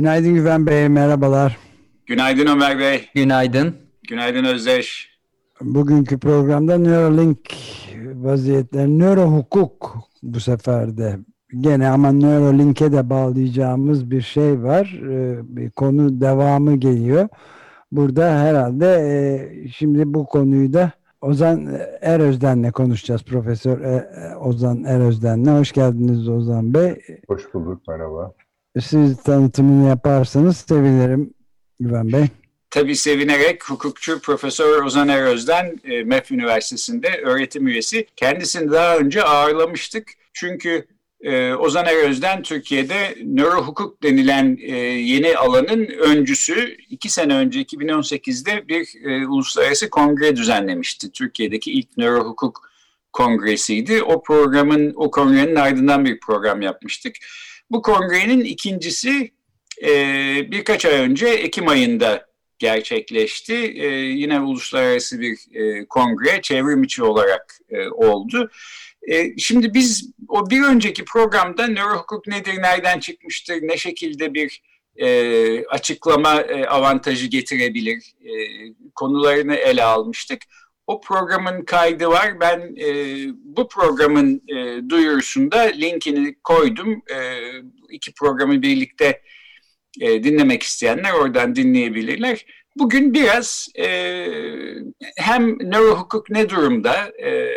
Günaydın Güven Bey, merhabalar. Günaydın Ömer Bey. Günaydın. Günaydın Özdeş. Bugünkü programda Neuralink vaziyetleri, nöro hukuk bu sefer de gene ama Neuralink'e de bağlayacağımız bir şey var. Ee, Bir konu devamı geliyor. Burada herhalde e, şimdi bu konuyu da Ozan Erözden'le konuşacağız. Profesör e, e, Ozan Erözden'le. Hoş geldiniz Ozan Bey. Hoş bulduk, merhaba. Siz tanıtımını yaparsanız sevinirim Güven Bey. Tabii sevinerek hukukçu Profesör Ozan Eröz'den e, MEF Üniversitesi'nde öğretim üyesi. Kendisini daha önce ağırlamıştık. Çünkü e, Ozan Eröz'den Türkiye'de nöro hukuk denilen e, yeni alanın öncüsü. iki sene önce 2018'de bir uluslararası kongre düzenlemişti. Türkiye'deki ilk nöro hukuk kongresiydi. O programın, o kongrenin ardından bir program yapmıştık. Bu kongrenin ikincisi e, birkaç ay önce Ekim ayında gerçekleşti. E, yine uluslararası bir e, kongre çevrim içi olarak e, oldu. E, şimdi biz o bir önceki programda nöro hukuk nedir, nereden çıkmıştır, ne şekilde bir e, açıklama e, avantajı getirebilir e, konularını ele almıştık. O programın kaydı var. Ben e, bu programın e, duyurusunda linkini koydum. E, iki programı birlikte e, dinlemek isteyenler oradan dinleyebilirler. Bugün biraz e, hem nöro hukuk ne durumda, e,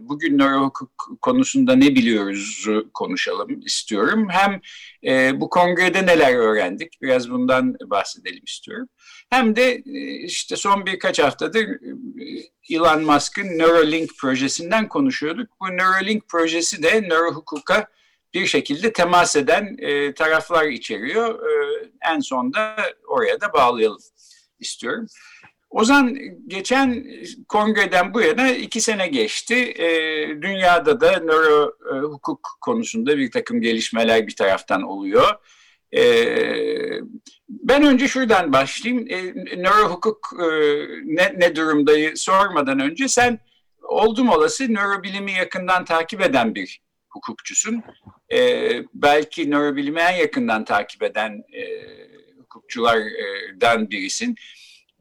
bugün nöro hukuk konusunda ne biliyoruz konuşalım istiyorum. Hem e, bu kongrede neler öğrendik, biraz bundan bahsedelim istiyorum. Hem de e, işte son birkaç haftadır e, Elon Musk'ın Neuralink projesinden konuşuyorduk. Bu Neuralink projesi de nöro hukuka bir şekilde temas eden e, taraflar içeriyor. E, en sonda oraya da bağlayalım istiyorum. Ozan geçen kongreden bu yana iki sene geçti. E, dünyada da nöro e, hukuk konusunda bir takım gelişmeler bir taraftan oluyor. E, ben önce şuradan başlayayım. E, nöro hukuk e, ne, ne durumdayı sormadan önce sen oldum olası nörobilimi yakından takip eden bir hukukçusun. E, belki nörobilimi en yakından takip eden e, hukukçulardan birisin.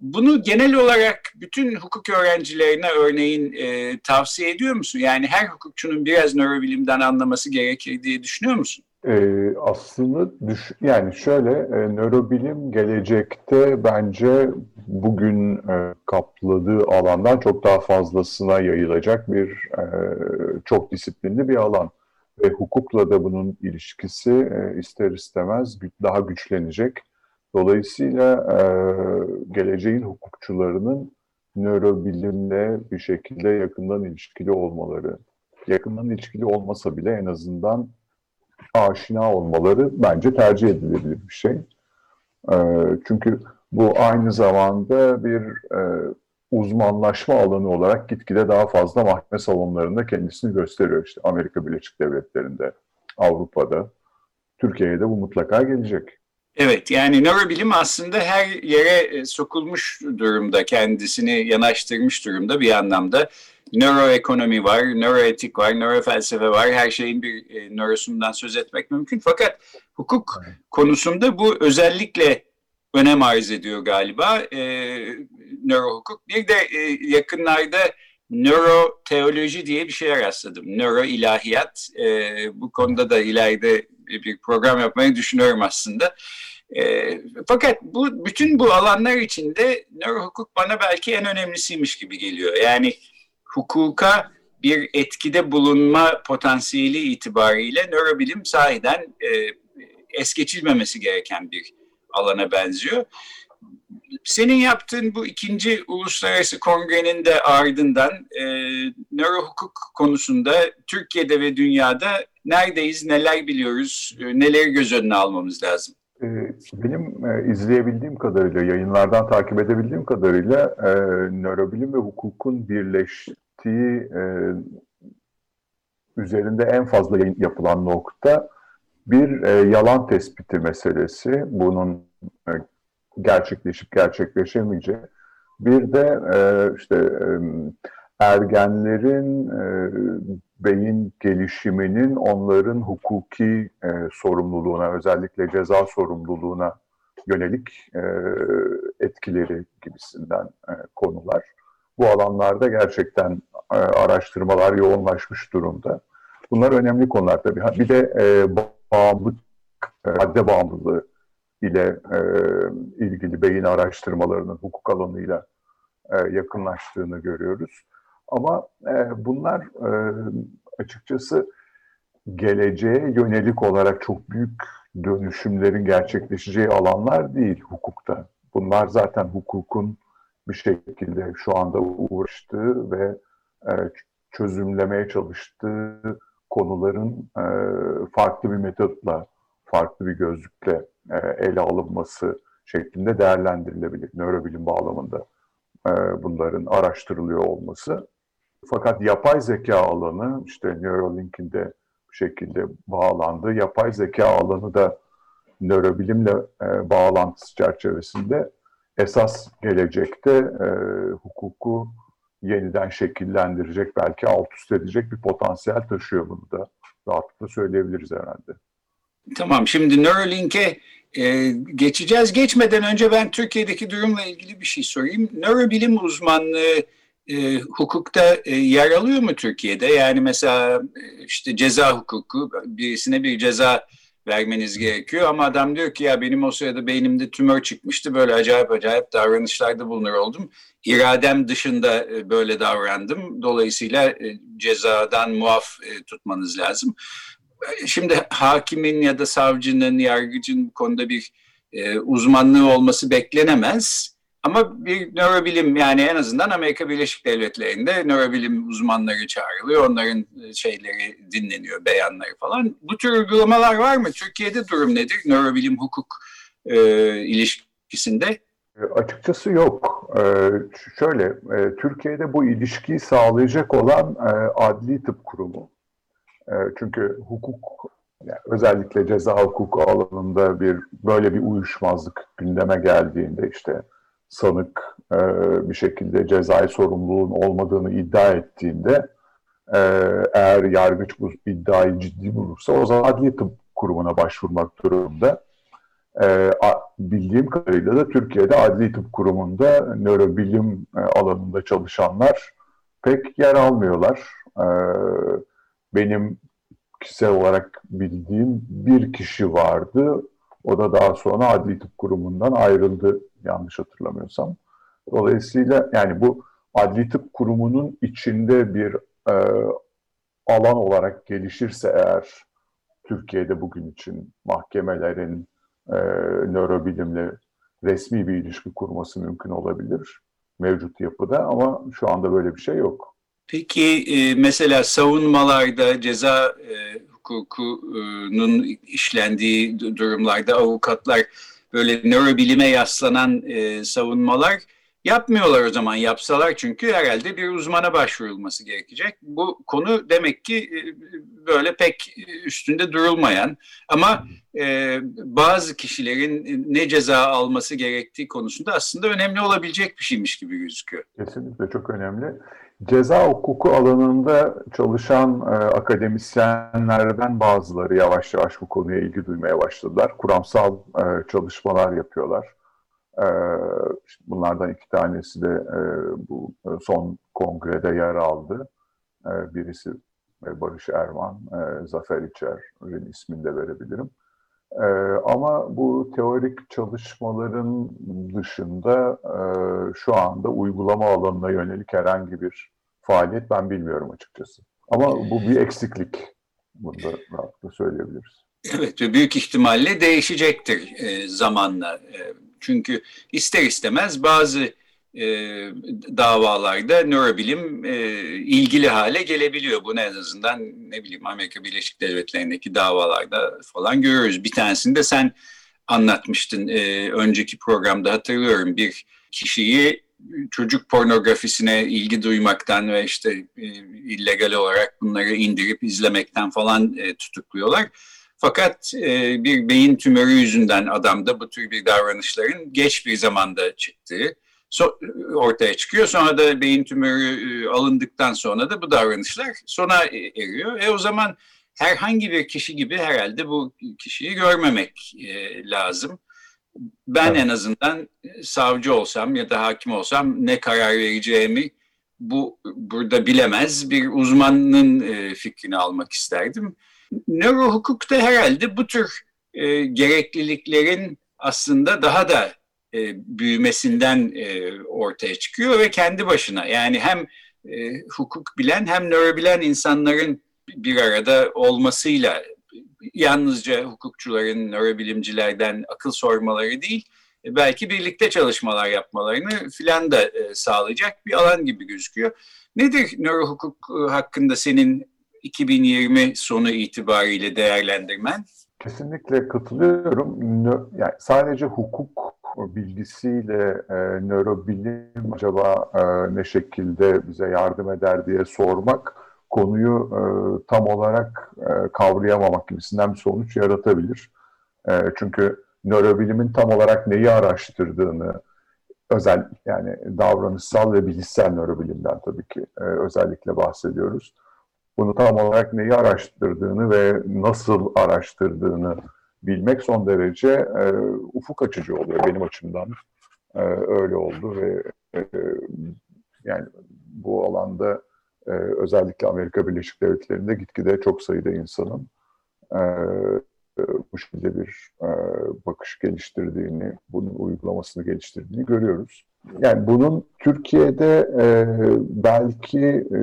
Bunu genel olarak bütün hukuk öğrencilerine örneğin e, tavsiye ediyor musun? Yani her hukukçunun biraz nörobilimden anlaması gerekir diye düşünüyor musun? Ee, aslında düş yani şöyle, e, nörobilim gelecekte bence bugün e, kapladığı alandan çok daha fazlasına yayılacak bir e, çok disiplinli bir alan. Ve hukukla da bunun ilişkisi e, ister istemez daha güçlenecek. Dolayısıyla e, geleceğin hukukçularının nörobilimle bir şekilde yakından ilişkili olmaları, yakından ilişkili olmasa bile en azından aşina olmaları bence tercih edilebilir bir şey. E, çünkü bu aynı zamanda bir e, uzmanlaşma alanı olarak gitgide daha fazla mahkeme salonlarında kendisini gösteriyor. İşte Amerika Birleşik Devletleri'nde, Avrupa'da, Türkiye'de bu mutlaka gelecek. Evet yani nörobilim aslında her yere sokulmuş durumda kendisini yanaştırmış durumda bir anlamda. Nöroekonomi var, nöroetik var, nörofelsefe var. Her şeyin bir e, nörosundan söz etmek mümkün. Fakat hukuk konusunda bu özellikle önem arz ediyor galiba e, nöro hukuk. Bir de e, yakınlarda nöro teoloji diye bir şeye rastladım. Nöro ilahiyat. E, bu konuda da ileride bir program yapmayı düşünüyorum aslında. E, fakat bu bütün bu alanlar içinde nöro hukuk bana belki en önemlisiymiş gibi geliyor. Yani hukuka bir etkide bulunma potansiyeli itibariyle nörobilim sahiden e, es geçilmemesi gereken bir alana benziyor. senin yaptığın bu ikinci uluslararası kongrenin de ardından e, nöro hukuk konusunda Türkiye'de ve dünyada neredeyiz, neler biliyoruz, e, neleri göz önüne almamız lazım? E, benim e, izleyebildiğim kadarıyla, yayınlardan takip edebildiğim kadarıyla e, nörobilim ve hukukun birleştiği e, üzerinde en fazla yayın yapılan nokta bir e, yalan tespiti meselesi. Bunun gerçekleşip gerçekleşemeyeceği. Bir de işte ergenlerin e, beyin gelişiminin onların hukuki e, sorumluluğuna, özellikle ceza sorumluluğuna yönelik e, etkileri gibisinden e, konular. Bu alanlarda gerçekten e, araştırmalar yoğunlaşmış durumda. Bunlar önemli konular tabii. Bir de e, bağımlılık, e, madde bağımlılığı ile e, ilgili beyin araştırmalarının hukuk alanıyla e, yakınlaştığını görüyoruz. Ama e, bunlar e, açıkçası geleceğe yönelik olarak çok büyük dönüşümlerin gerçekleşeceği alanlar değil hukukta. Bunlar zaten hukukun bir şekilde şu anda uğraştığı ve e, çözümlemeye çalıştığı konuların e, farklı bir metotla, farklı bir gözlükle e, ele alınması şeklinde değerlendirilebilir nörobilim bağlamında e, bunların araştırılıyor olması. Fakat yapay zeka alanı işte Neuralink'in de bir şekilde bağlandığı yapay zeka alanı da nörobilimle e, bağlantısı çerçevesinde esas gelecekte e, hukuku yeniden şekillendirecek, belki alt üst edecek bir potansiyel taşıyor bunu da. Rahatlıkla söyleyebiliriz herhalde. Tamam, şimdi Neuralink'e e, geçeceğiz. Geçmeden önce ben Türkiye'deki durumla ilgili bir şey sorayım. Nörobilim uzmanlığı e, hukukta e, yer alıyor mu Türkiye'de? Yani mesela e, işte ceza hukuku, birisine bir ceza vermeniz gerekiyor ama adam diyor ki ya benim o sırada beynimde tümör çıkmıştı böyle acayip acayip davranışlarda bulunur oldum. İradem dışında e, böyle davrandım. Dolayısıyla e, cezadan muaf tutmanız lazım. Şimdi hakimin ya da savcının, yargıcın bu konuda bir uzmanlığı olması beklenemez. Ama bir nörobilim yani en azından Amerika Birleşik Devletleri'nde nörobilim uzmanları çağrılıyor. Onların e, şeyleri dinleniyor, beyanları falan. Bu tür uygulamalar var mı? Türkiye'de durum nedir nörobilim hukuk e, ilişkisinde? E, açıkçası yok. E, şöyle, e, Türkiye'de bu ilişkiyi sağlayacak olan e, adli tıp kurumu. E, çünkü hukuk, yani özellikle ceza hukuku alanında bir böyle bir uyuşmazlık gündeme geldiğinde işte sanık e, bir şekilde cezai sorumluluğun olmadığını iddia ettiğinde e, eğer yargıç bu iddiayı ciddi bulursa o zaman adli tıp kurumuna başvurmak durumunda. E, bildiğim kadarıyla da Türkiye'de adli tıp kurumunda nörobilim e, alanında çalışanlar pek yer almıyorlar. E, benim kişisel olarak bildiğim bir kişi vardı. O da daha sonra adli tıp kurumundan ayrıldı yanlış hatırlamıyorsam. Dolayısıyla yani bu adli tıp kurumunun içinde bir e, alan olarak gelişirse eğer Türkiye'de bugün için mahkemelerin e, nörobilimle resmi bir ilişki kurması mümkün olabilir mevcut yapıda ama şu anda böyle bir şey yok. Peki e, mesela savunmalarda ceza e, hukukunun işlendiği durumlarda avukatlar böyle nörobilime yaslanan e, savunmalar yapmıyorlar o zaman yapsalar çünkü herhalde bir uzmana başvurulması gerekecek. Bu konu demek ki e, böyle pek üstünde durulmayan ama e, bazı kişilerin ne ceza alması gerektiği konusunda aslında önemli olabilecek bir şeymiş gibi gözüküyor. Kesinlikle çok önemli. Ceza hukuku alanında çalışan e, akademisyenlerden bazıları yavaş yavaş bu konuya ilgi duymaya başladılar. Kuramsal e, çalışmalar yapıyorlar. E, bunlardan iki tanesi de e, bu e, son kongrede yer aldı. E, birisi e, Barış Erman, e, Zafer İçer'in ismini de verebilirim. Ee, ama bu teorik çalışmaların dışında e, şu anda uygulama alanına yönelik herhangi bir faaliyet ben bilmiyorum açıkçası. Ama bu bir eksiklik. Bunu da rahatlıkla söyleyebiliriz. Evet ve büyük ihtimalle değişecektir e, zamanla. E, Çünkü ister istemez bazı e, davalarda nörobilim e, ilgili hale gelebiliyor. Bunu en azından ne bileyim Amerika Birleşik Devletleri'ndeki davalarda falan görüyoruz. Bir tanesini de sen anlatmıştın e, önceki programda hatırlıyorum. Bir kişiyi çocuk pornografisine ilgi duymaktan ve işte e, illegal olarak bunları indirip izlemekten falan e, tutukluyorlar. Fakat e, bir beyin tümörü yüzünden adamda bu tür bir davranışların geç bir zamanda çıktığı so, ortaya çıkıyor. Sonra da beyin tümörü e, alındıktan sonra da bu davranışlar sona eriyor. E o zaman herhangi bir kişi gibi herhalde bu kişiyi görmemek e, lazım. Ben en azından savcı olsam ya da hakim olsam ne karar vereceğimi bu burada bilemez bir uzmanın e, fikrini almak isterdim. Nöro hukukta herhalde bu tür e, gerekliliklerin aslında daha da e, büyümesinden e, ortaya çıkıyor ve kendi başına yani hem e, hukuk bilen hem nörobilen insanların bir arada olmasıyla yalnızca hukukçuların, nörobilimcilerden akıl sormaları değil, e, belki birlikte çalışmalar yapmalarını filan da e, sağlayacak bir alan gibi gözüküyor. Nedir nöro hukuk e, hakkında senin 2020 sonu itibariyle değerlendirmen? Kesinlikle katılıyorum. Yani sadece hukuk bilgisiyle e, nörobilim acaba e, ne şekilde bize yardım eder diye sormak konuyu e, tam olarak e, kavrayamamak gibisinden bir sonuç yaratabilir. E, çünkü nörobilimin tam olarak neyi araştırdığını, özel yani davranışsal ve bilişsel nörobilimden tabii ki e, özellikle bahsediyoruz. Bunu tam olarak neyi araştırdığını ve nasıl araştırdığını bilmek son derece e, ufuk açıcı oluyor benim açımdan. E, öyle oldu ve e, yani bu alanda e, özellikle Amerika Birleşik Devletleri'nde gitgide çok sayıda insanın e, bu şekilde bir e, bakış geliştirdiğini, bunun uygulamasını geliştirdiğini görüyoruz. Yani bunun Türkiye'de e, belki e,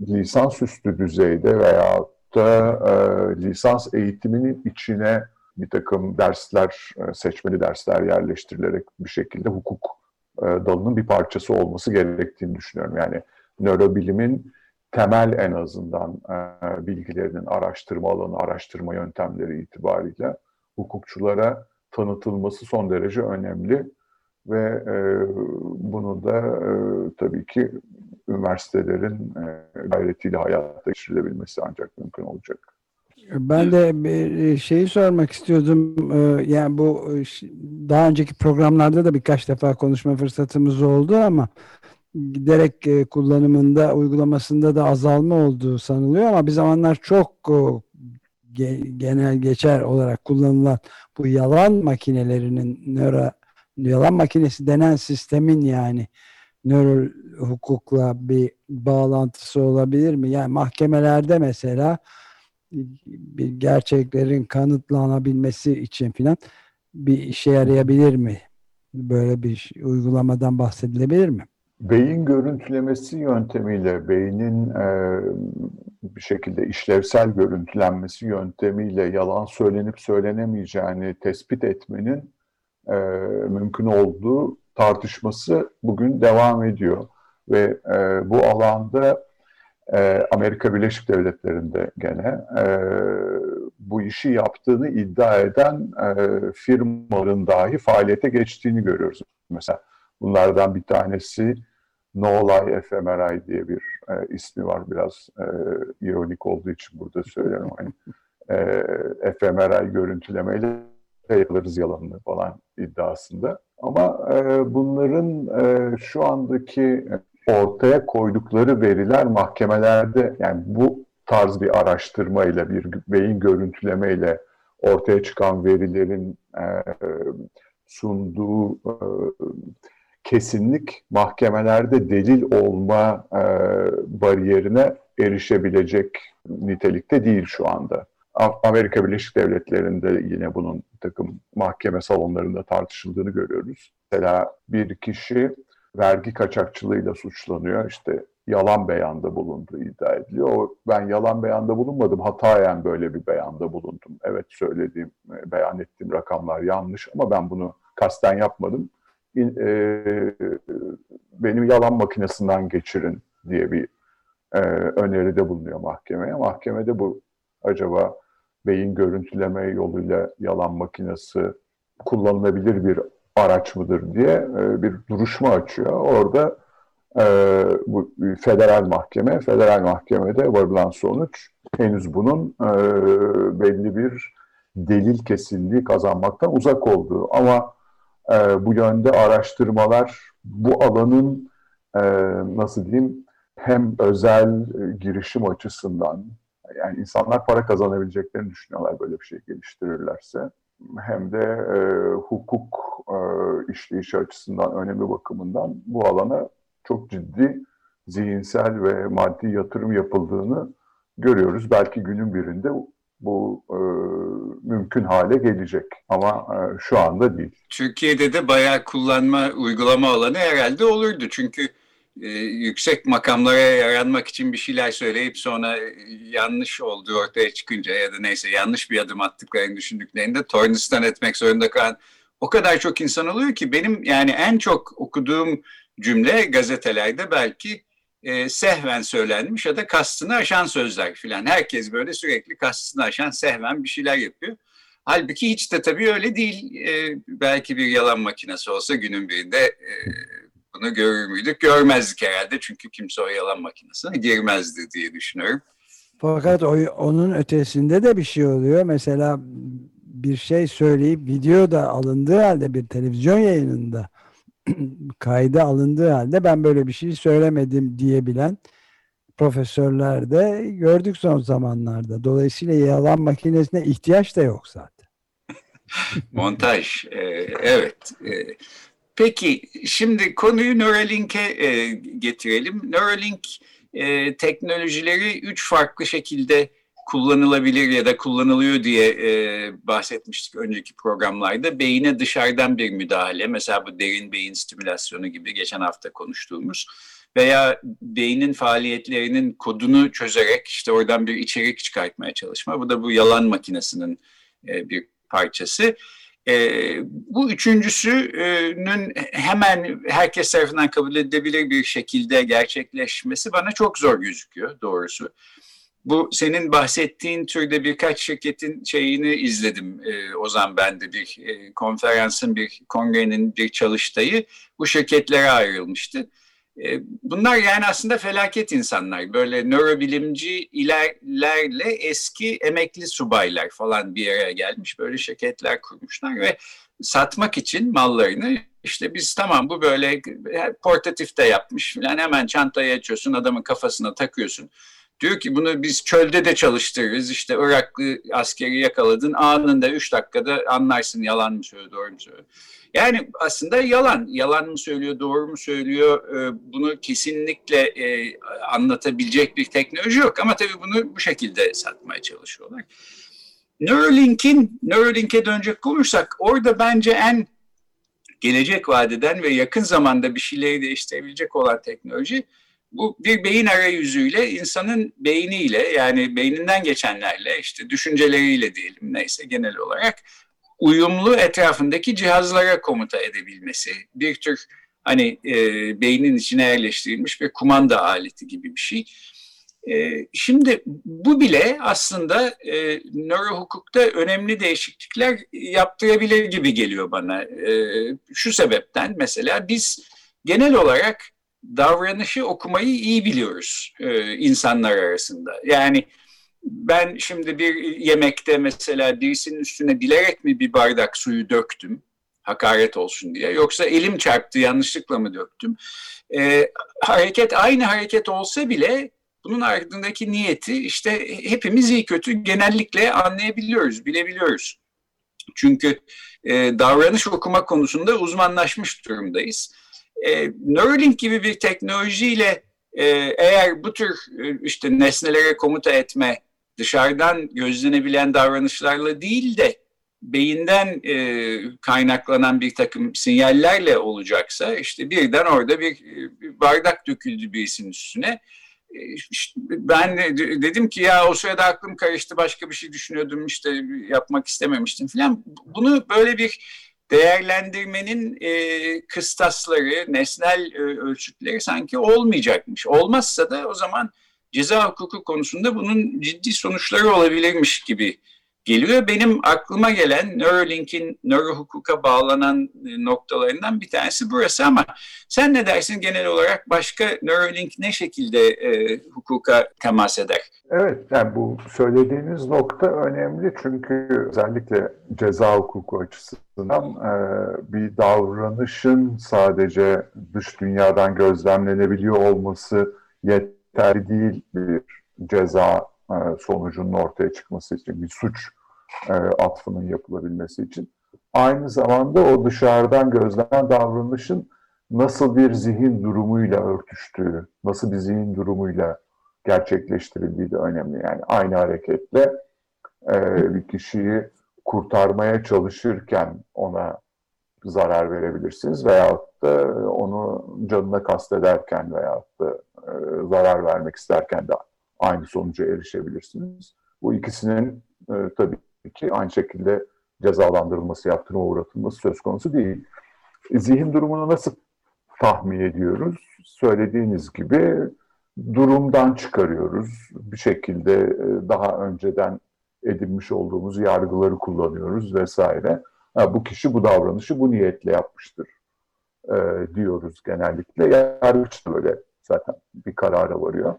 lisansüstü düzeyde veya da e, lisans eğitiminin içine bir takım dersler, e, seçmeli dersler yerleştirilerek bir şekilde hukuk e, dalının bir parçası olması gerektiğini düşünüyorum. Yani nörobilimin temel en azından e, bilgilerinin araştırma alanı, araştırma yöntemleri itibariyle hukukçulara tanıtılması son derece önemli ve e, bunu da e, tabii ki üniversitelerin e, gayretiyle hayata geçirilebilmesi ancak mümkün olacak. Ben de bir şeyi sormak istiyordum. E, yani bu e, daha önceki programlarda da birkaç defa konuşma fırsatımız oldu ama giderek e, kullanımında, uygulamasında da azalma olduğu sanılıyor ama bir zamanlar çok genel geçer olarak kullanılan bu yalan makinelerinin nöro yalan makinesi denen sistemin yani nöro hukukla bir bağlantısı olabilir mi? Yani mahkemelerde mesela bir gerçeklerin kanıtlanabilmesi için filan bir işe yarayabilir mi? Böyle bir uygulamadan bahsedilebilir mi? Beyin görüntülemesi yöntemiyle, beynin e, bir şekilde işlevsel görüntülenmesi yöntemiyle yalan söylenip söylenemeyeceğini tespit etmenin e, mümkün olduğu tartışması bugün devam ediyor. Ve e, bu alanda e, Amerika Birleşik Devletleri'nde gene e, bu işi yaptığını iddia eden e, firmaların dahi faaliyete geçtiğini görüyoruz. Mesela bunlardan bir tanesi No Lie fMRI diye bir e, ismi var. Biraz e, ironik olduğu için burada söylüyorum. Hani, e, fMRI görüntülemeyle yakalarız yalanını falan iddiasında. Ama e, bunların e, şu andaki ortaya koydukları veriler mahkemelerde yani bu tarz bir araştırmayla, bir beyin görüntülemeyle ortaya çıkan verilerin e, sunduğu e, kesinlik mahkemelerde delil olma e, bariyerine erişebilecek nitelikte değil şu anda. Amerika Birleşik Devletleri'nde yine bunun takım mahkeme salonlarında tartışıldığını görüyoruz. Mesela bir kişi vergi kaçakçılığıyla suçlanıyor. İşte yalan beyanda bulunduğu iddia ediliyor. ben yalan beyanda bulunmadım, hatayen böyle bir beyanda bulundum. Evet söylediğim, beyan ettiğim rakamlar yanlış ama ben bunu kasten yapmadım. E, benim yalan makinesinden geçirin diye bir e, öneride bulunuyor mahkemeye. Mahkemede bu acaba beyin görüntüleme yoluyla yalan makinesi kullanılabilir bir araç mıdır diye e, bir duruşma açıyor. Orada e, bu federal mahkeme, federal mahkemede varılan sonuç henüz bunun e, belli bir delil kesinliği kazanmaktan uzak olduğu. Ama e, bu yönde araştırmalar bu alanın nasıl diyeyim hem özel girişim açısından yani insanlar para kazanabileceklerini düşünüyorlar böyle bir şey geliştirirlerse hem de e, hukuk e, işleyişi açısından önemli bakımından bu alana çok ciddi zihinsel ve maddi yatırım yapıldığını görüyoruz. Belki günün birinde bu e, mümkün hale gelecek ama e, şu anda değil. Türkiye'de de bayağı kullanma, uygulama alanı herhalde olurdu. Çünkü e, yüksek makamlara yaranmak için bir şeyler söyleyip sonra yanlış olduğu ortaya çıkınca ya da neyse yanlış bir adım attıklarını düşündüklerinde tornistan etmek zorunda kalan o kadar çok insan oluyor ki benim yani en çok okuduğum cümle gazetelerde belki e, sehven söylenmiş ya da kastını aşan sözler filan. Herkes böyle sürekli kastını aşan sehven bir şeyler yapıyor. Halbuki hiç de tabii öyle değil. E, belki bir yalan makinesi olsa günün birinde e, bunu görür müydük? Görmezdik herhalde çünkü kimse o yalan makinesine girmezdi diye düşünüyorum. Fakat o, onun ötesinde de bir şey oluyor. Mesela bir şey söyleyip video da alındığı halde bir televizyon yayınında kayda alındığı halde ben böyle bir şey söylemedim diyebilen profesörler de gördük son zamanlarda. Dolayısıyla yalan makinesine ihtiyaç da yok zaten. Montaj, e, evet. E, peki şimdi konuyu Neuralink'e e, getirelim. Neuralink e, teknolojileri üç farklı şekilde kullanılabilir ya da kullanılıyor diye e, bahsetmiştik önceki programlarda. Beyine dışarıdan bir müdahale, mesela bu derin beyin stimülasyonu gibi geçen hafta konuştuğumuz veya beynin faaliyetlerinin kodunu çözerek işte oradan bir içerik çıkartmaya çalışma. Bu da bu yalan makinesinin e, bir parçası. E, bu üçüncüsünün hemen herkes tarafından kabul edilebilir bir şekilde gerçekleşmesi bana çok zor gözüküyor doğrusu bu senin bahsettiğin türde birkaç şirketin şeyini izledim e, Ozan ben de bir e, konferansın bir kongrenin bir çalıştayı bu şirketlere ayrılmıştı. E, bunlar yani aslında felaket insanlar. Böyle nörobilimci ilerlerle eski emekli subaylar falan bir yere gelmiş böyle şirketler kurmuşlar ve satmak için mallarını işte biz tamam bu böyle portatif de yapmış yani hemen çantayı açıyorsun adamın kafasına takıyorsun Diyor ki bunu biz çölde de çalıştırırız. İşte Iraklı askeri yakaladın anında 3 dakikada anlarsın yalan mı söylüyor doğru mu söylüyor. Yani aslında yalan. Yalan mı söylüyor doğru mu söylüyor ee, bunu kesinlikle e, anlatabilecek bir teknoloji yok. Ama tabii bunu bu şekilde satmaya çalışıyorlar. Neuralink'in, Neuralink'e dönecek olursak orada bence en gelecek vadeden ve yakın zamanda bir şeyleri değiştirebilecek olan teknoloji bu bir beyin arayüzüyle insanın beyniyle yani beyninden geçenlerle işte düşünceleriyle diyelim neyse genel olarak uyumlu etrafındaki cihazlara komuta edebilmesi. Bir tür hani e, beynin içine yerleştirilmiş bir kumanda aleti gibi bir şey. E, şimdi bu bile aslında e, nöro hukukta önemli değişiklikler yaptırabilir gibi geliyor bana. E, şu sebepten mesela biz genel olarak davranışı okumayı iyi biliyoruz e, insanlar arasında. Yani ben şimdi bir yemekte mesela birisinin üstüne bilerek mi bir bardak suyu döktüm hakaret olsun diye yoksa elim çarptı yanlışlıkla mı döktüm? E, hareket aynı hareket olsa bile bunun ardındaki niyeti işte hepimiz iyi kötü genellikle anlayabiliyoruz, bilebiliyoruz. Çünkü e, davranış okuma konusunda uzmanlaşmış durumdayız e, Neuralink gibi bir teknolojiyle e, eğer bu tür e, işte nesnelere komuta etme dışarıdan gözlenebilen davranışlarla değil de beyinden e, kaynaklanan bir takım sinyallerle olacaksa işte birden orada bir, bir bardak döküldü birisinin üstüne. E, işte ben de, dedim ki ya o sırada aklım karıştı başka bir şey düşünüyordum işte yapmak istememiştim falan. Bunu böyle bir değerlendirmenin e, kıstasları, nesnel e, ölçütleri sanki olmayacakmış. Olmazsa da o zaman ceza hukuku konusunda bunun ciddi sonuçları olabilirmiş gibi geliyor. Benim aklıma gelen Neuralink'in nörohukuka bağlanan e, noktalarından bir tanesi burası ama sen ne dersin genel olarak başka Neuralink ne şekilde e, hukuka temas eder? Evet, yani bu söylediğiniz nokta önemli çünkü özellikle ceza hukuku açısından e, bir davranışın sadece dış dünyadan gözlemlenebiliyor olması yeterli değil bir ceza e, sonucunun ortaya çıkması için, bir suç e, atfının yapılabilmesi için. Aynı zamanda o dışarıdan gözlenen davranışın nasıl bir zihin durumuyla örtüştüğü, nasıl bir zihin durumuyla gerçekleştirildiği de önemli. Yani aynı hareketle e, bir kişiyi kurtarmaya çalışırken ona zarar verebilirsiniz veyahut da onu canına kastederken veyahut da zarar vermek isterken de aynı sonuca erişebilirsiniz. Bu ikisinin e, tabii ki aynı şekilde cezalandırılması, yaptırıma uğratılması söz konusu değil. Zihin durumunu nasıl tahmin ediyoruz? Söylediğiniz gibi durumdan çıkarıyoruz. Bir şekilde e, daha önceden edinmiş olduğumuz yargıları kullanıyoruz vesaire. Ha, bu kişi bu davranışı bu niyetle yapmıştır e, diyoruz genellikle. Yargıç da böyle zaten bir karara varıyor.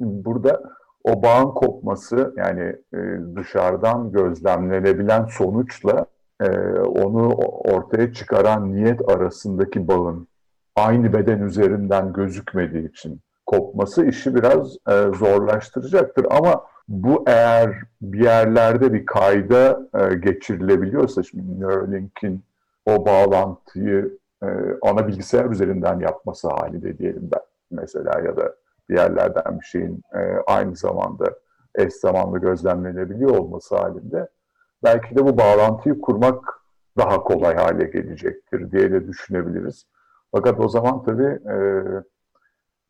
Burada o bağın kopması yani e, dışarıdan gözlemlenebilen sonuçla e, onu ortaya çıkaran niyet arasındaki bağın aynı beden üzerinden gözükmediği için kopması işi biraz e, zorlaştıracaktır. Ama bu eğer bir yerlerde bir kayda e, geçirilebiliyorsa, şimdi Neuralink'in o bağlantıyı e, ana bilgisayar üzerinden yapması halinde diyelim ben mesela ya da bir yerlerden bir şeyin e, aynı zamanda eş zamanlı gözlemlenebiliyor olması halinde belki de bu bağlantıyı kurmak daha kolay hale gelecektir diye de düşünebiliriz. Fakat o zaman tabii e,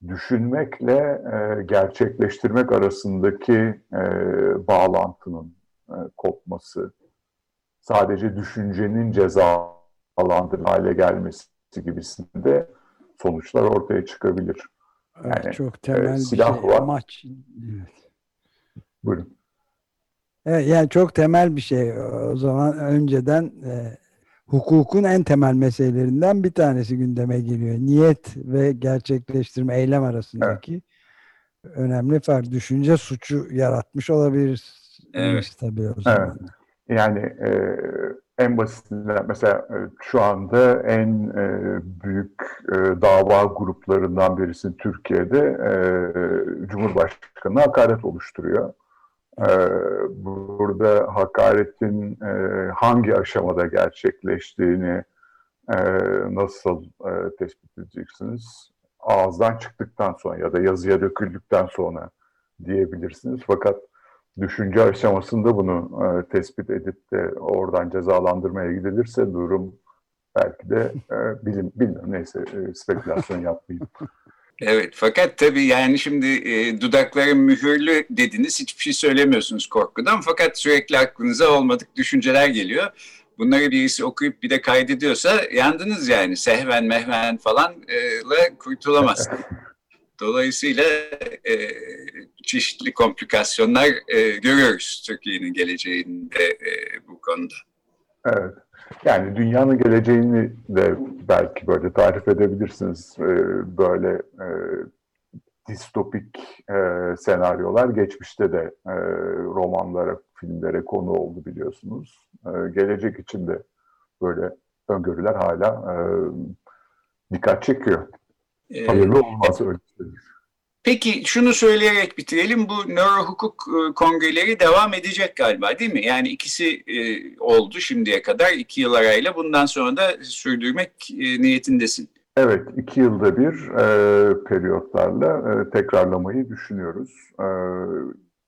düşünmekle e, gerçekleştirmek arasındaki e, bağlantının e, kopması, sadece düşüncenin cezalandırı hale gelmesi gibisinde sonuçlar ortaya çıkabilir. Yani, çok temel e, silah bir şey. Var. Amaç. Evet. Buyurun. Evet, yani çok temel bir şey. O zaman önceden e, hukukun en temel meselelerinden bir tanesi gündeme geliyor. Niyet ve gerçekleştirme eylem arasındaki evet. önemli fark. Düşünce suçu yaratmış olabilir. Evet. Tabii o zaman. Evet. Yani e, en basitinden mesela e, şu anda en e, büyük e, dava gruplarından birisi Türkiye'de e, Cumhurbaşkanı hakaret oluşturuyor. E, burada hakaretin e, hangi aşamada gerçekleştiğini e, nasıl e, tespit edeceksiniz? Ağızdan çıktıktan sonra ya da yazıya döküldükten sonra diyebilirsiniz. Fakat düşünce aşamasında bunu e, tespit edip de oradan cezalandırmaya gidilirse durum belki de e, bilim bilmiyorum neyse e, spekülasyon yapmayayım. Evet fakat tabii yani şimdi e, dudakların mühürlü dediniz hiçbir şey söylemiyorsunuz korkudan fakat sürekli aklınıza olmadık düşünceler geliyor. Bunları birisi okuyup bir de kaydediyorsa yandınız yani sehven mehven falan ile kurtulamazsınız. Dolayısıyla e, çeşitli komplikasyonlar e, görüyoruz Türkiye'nin geleceğinde e, bu konuda. Evet. Yani dünyanın geleceğini de belki böyle tarif edebilirsiniz. E, böyle e, distopik e, senaryolar geçmişte de e, romanlara, filmlere konu oldu biliyorsunuz. E, gelecek için de böyle öngörüler hala e, dikkat çekiyor. Hayırlı olmaz öyle Peki şunu söyleyerek bitirelim. Bu nöro hukuk e, kongreleri devam edecek galiba değil mi? Yani ikisi e, oldu şimdiye kadar iki yıl arayla. Bundan sonra da sürdürmek e, niyetindesin. Evet, iki yılda bir e, periyotlarla e, tekrarlamayı düşünüyoruz. E,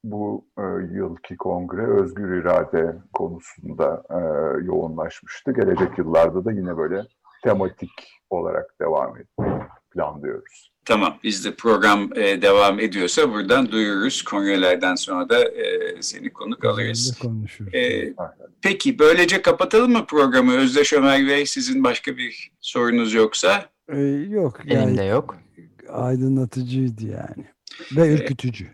bu e, yılki kongre özgür irade konusunda e, yoğunlaşmıştı. Gelecek yıllarda da yine böyle tematik olarak devam etmeyi planlıyoruz. Tamam biz de program e, devam ediyorsa buradan duyururuz. Kongrelerden sonra da e, seni konuk alırız. konuşuruz. E, peki böylece kapatalım mı programı? Özdeş Ömer Bey sizin başka bir sorunuz yoksa? Ee, yok Benim yani de yok. aydınlatıcıydı yani. Ve ürkütücü.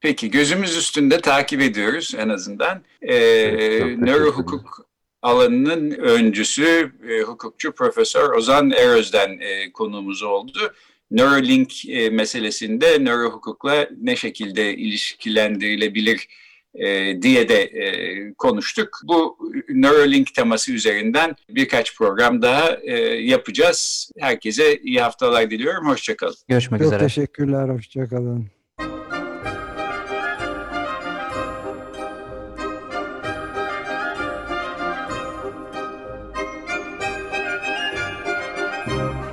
Peki gözümüz üstünde takip ediyoruz en azından. Ee, Evet, nöro ederim. hukuk alanının öncüsü e, hukukçu Profesör Ozan Eröz'den e, konuğumuz oldu. Neuralink e, meselesinde nöro hukukla ne şekilde ilişkilendirilebilir e, diye de e, konuştuk. Bu Neuralink teması üzerinden birkaç program daha e, yapacağız. Herkese iyi haftalar diliyorum. Hoşçakalın. Görüşmek Çok üzere. teşekkürler. Hoşçakalın.